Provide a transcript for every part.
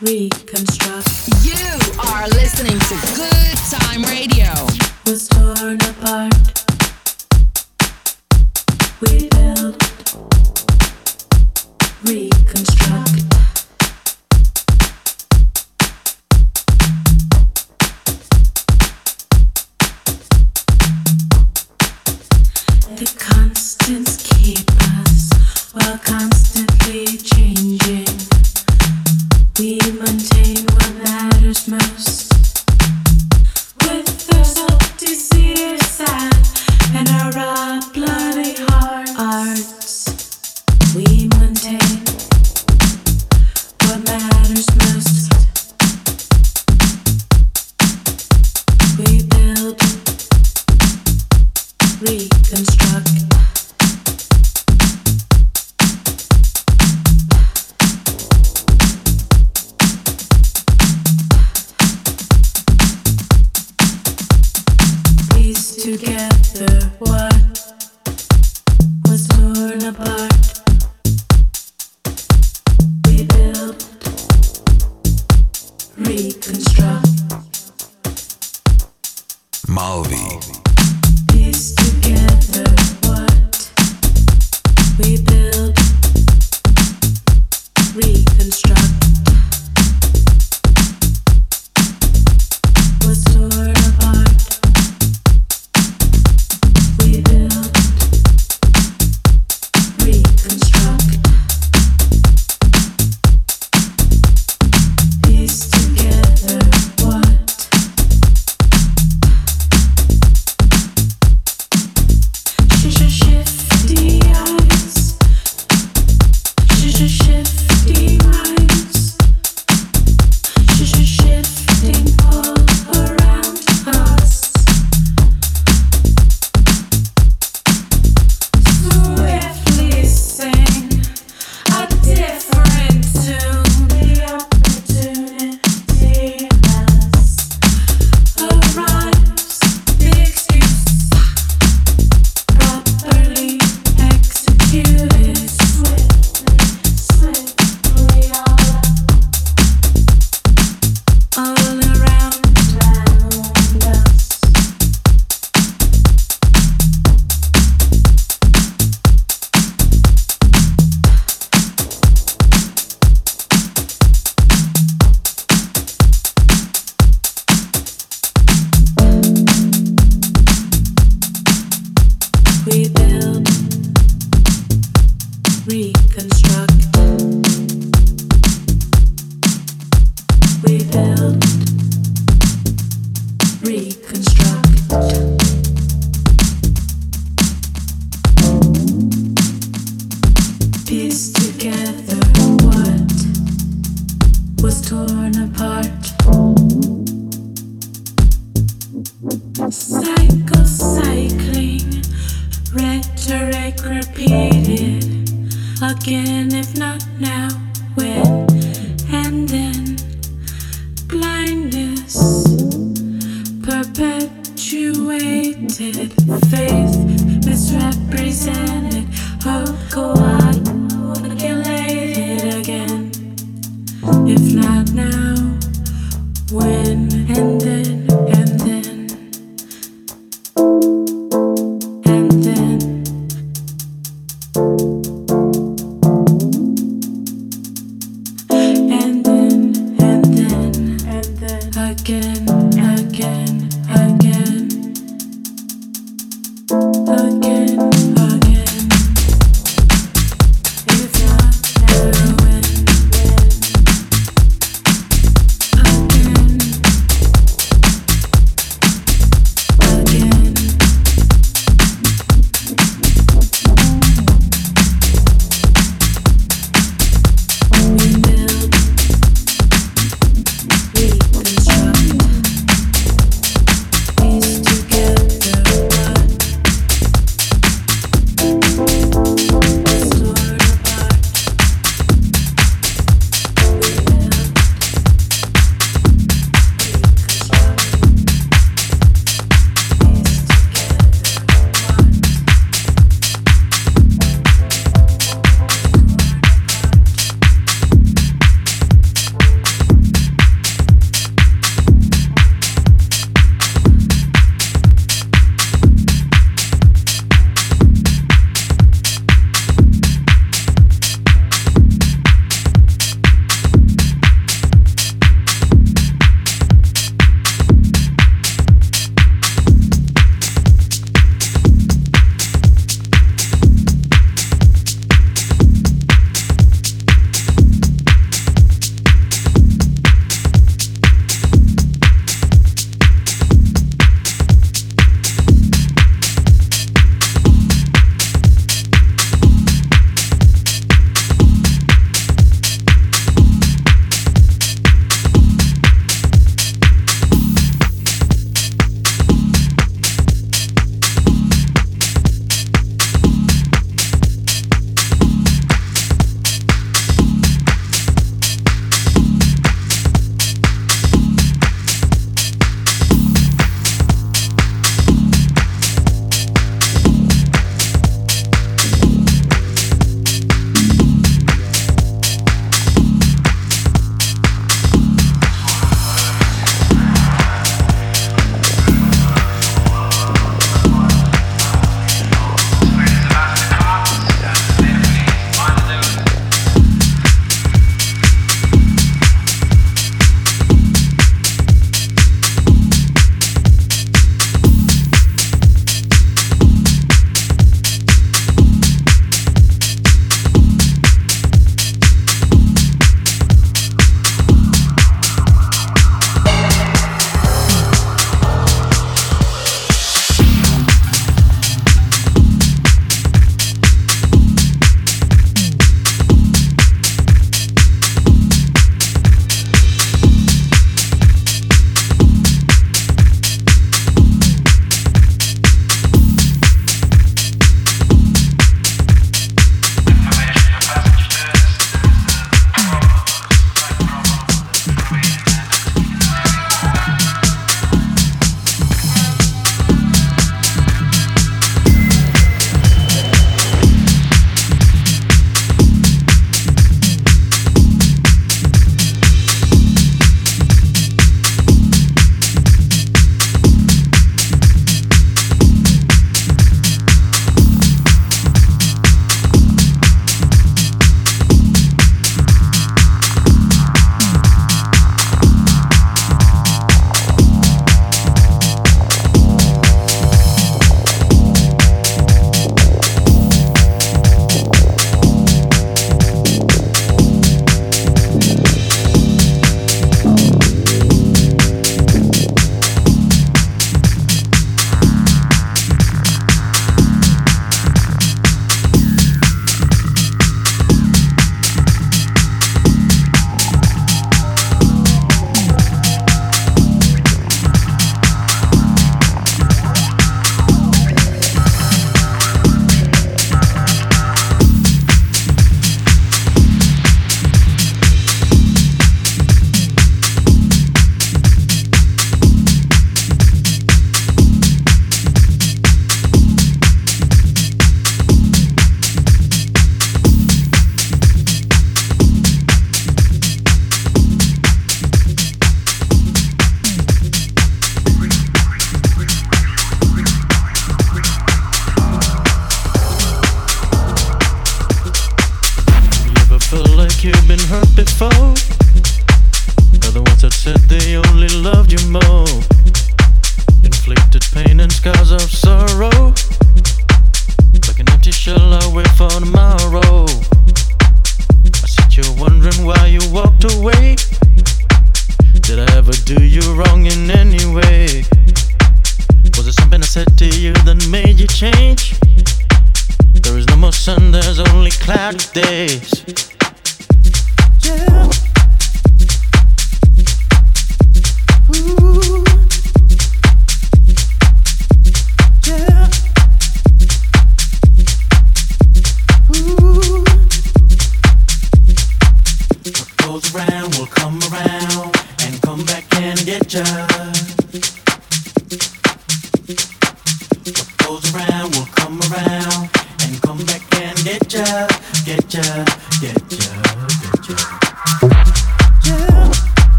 reconstruct. You are listening to Good Time Radio. Was torn apart. We. Re-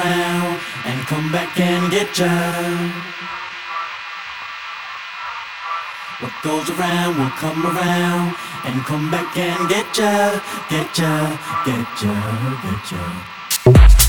and come back and get ya. What goes around will come around and come back and get ya, get ya, get ya, get ya.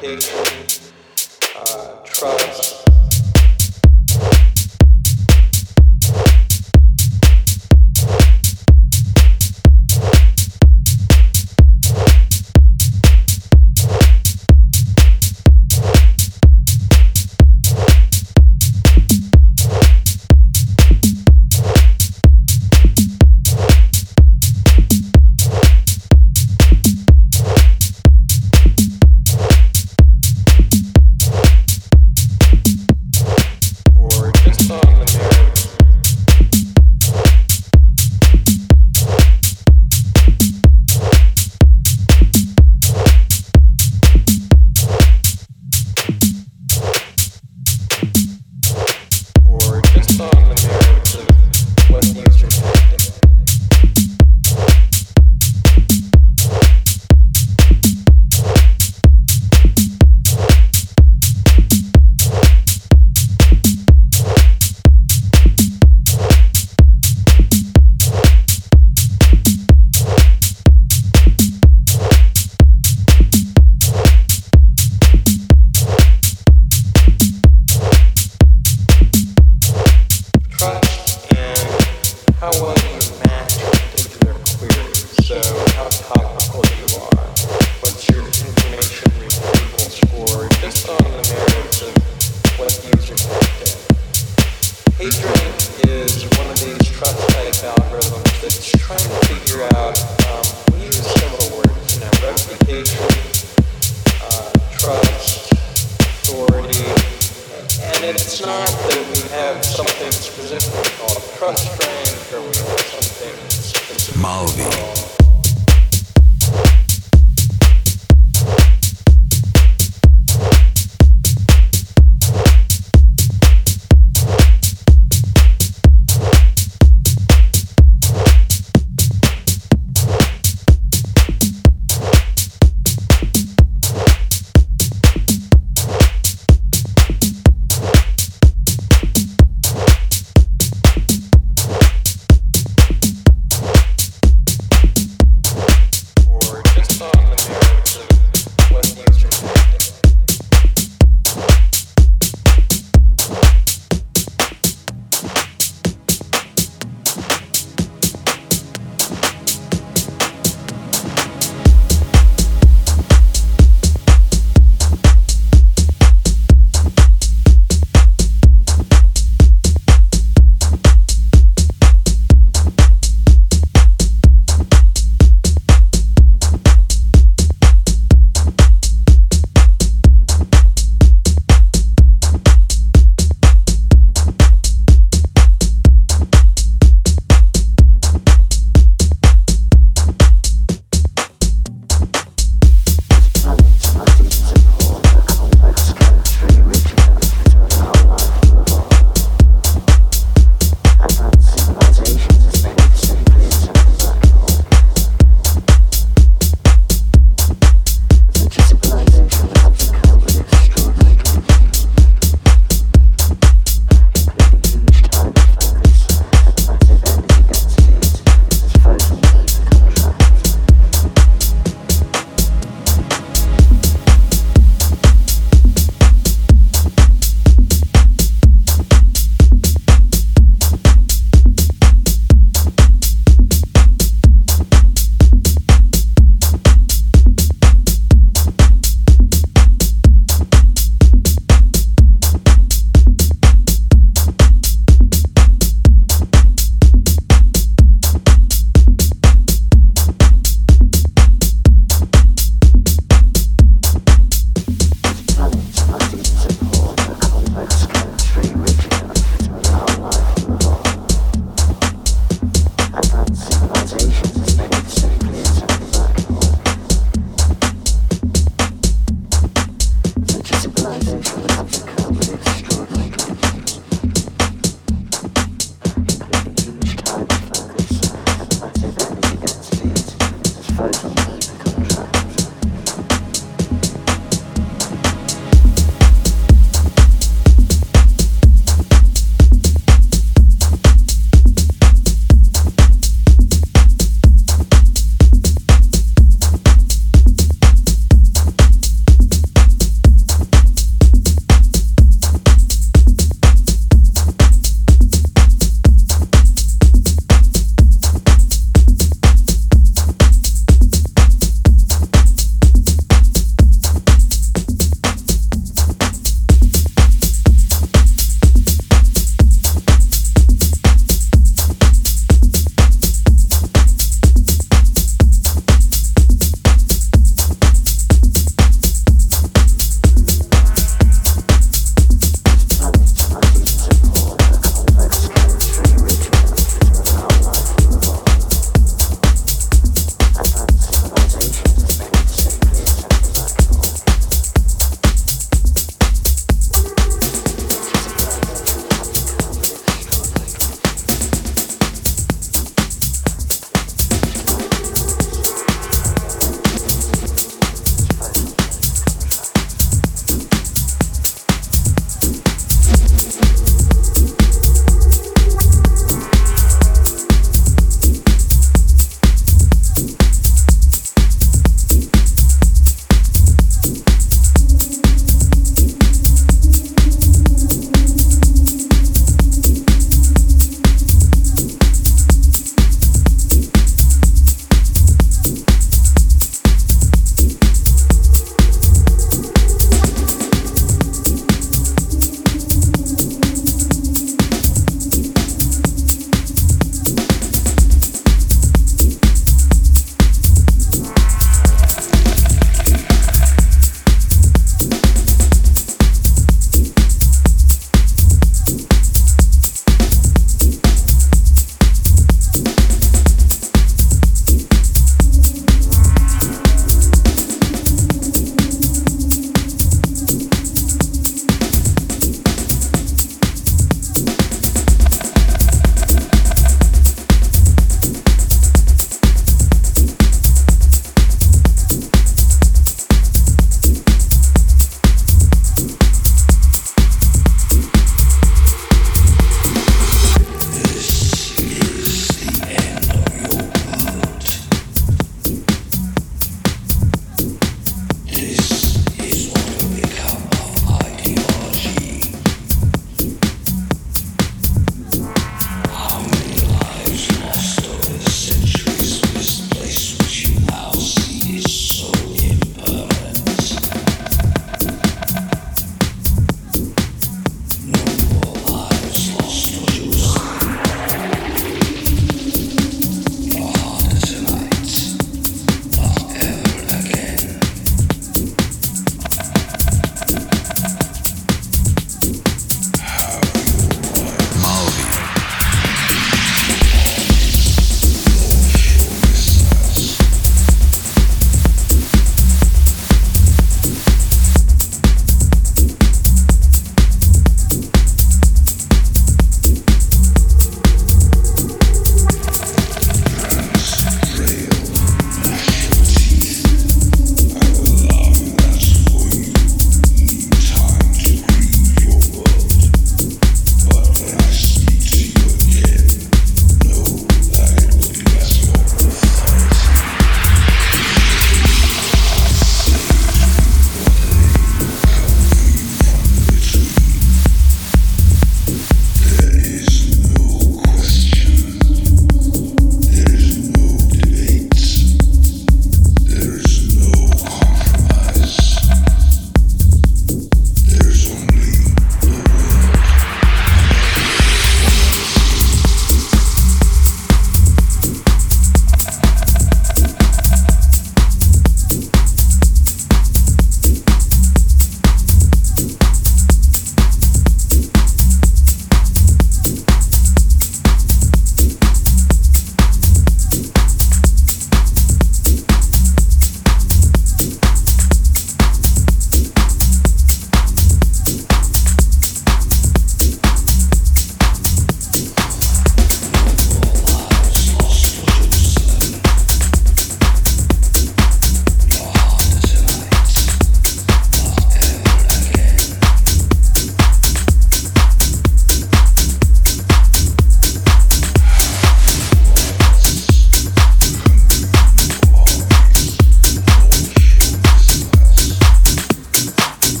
King. Trying to figure out, um, we use similar words now, replication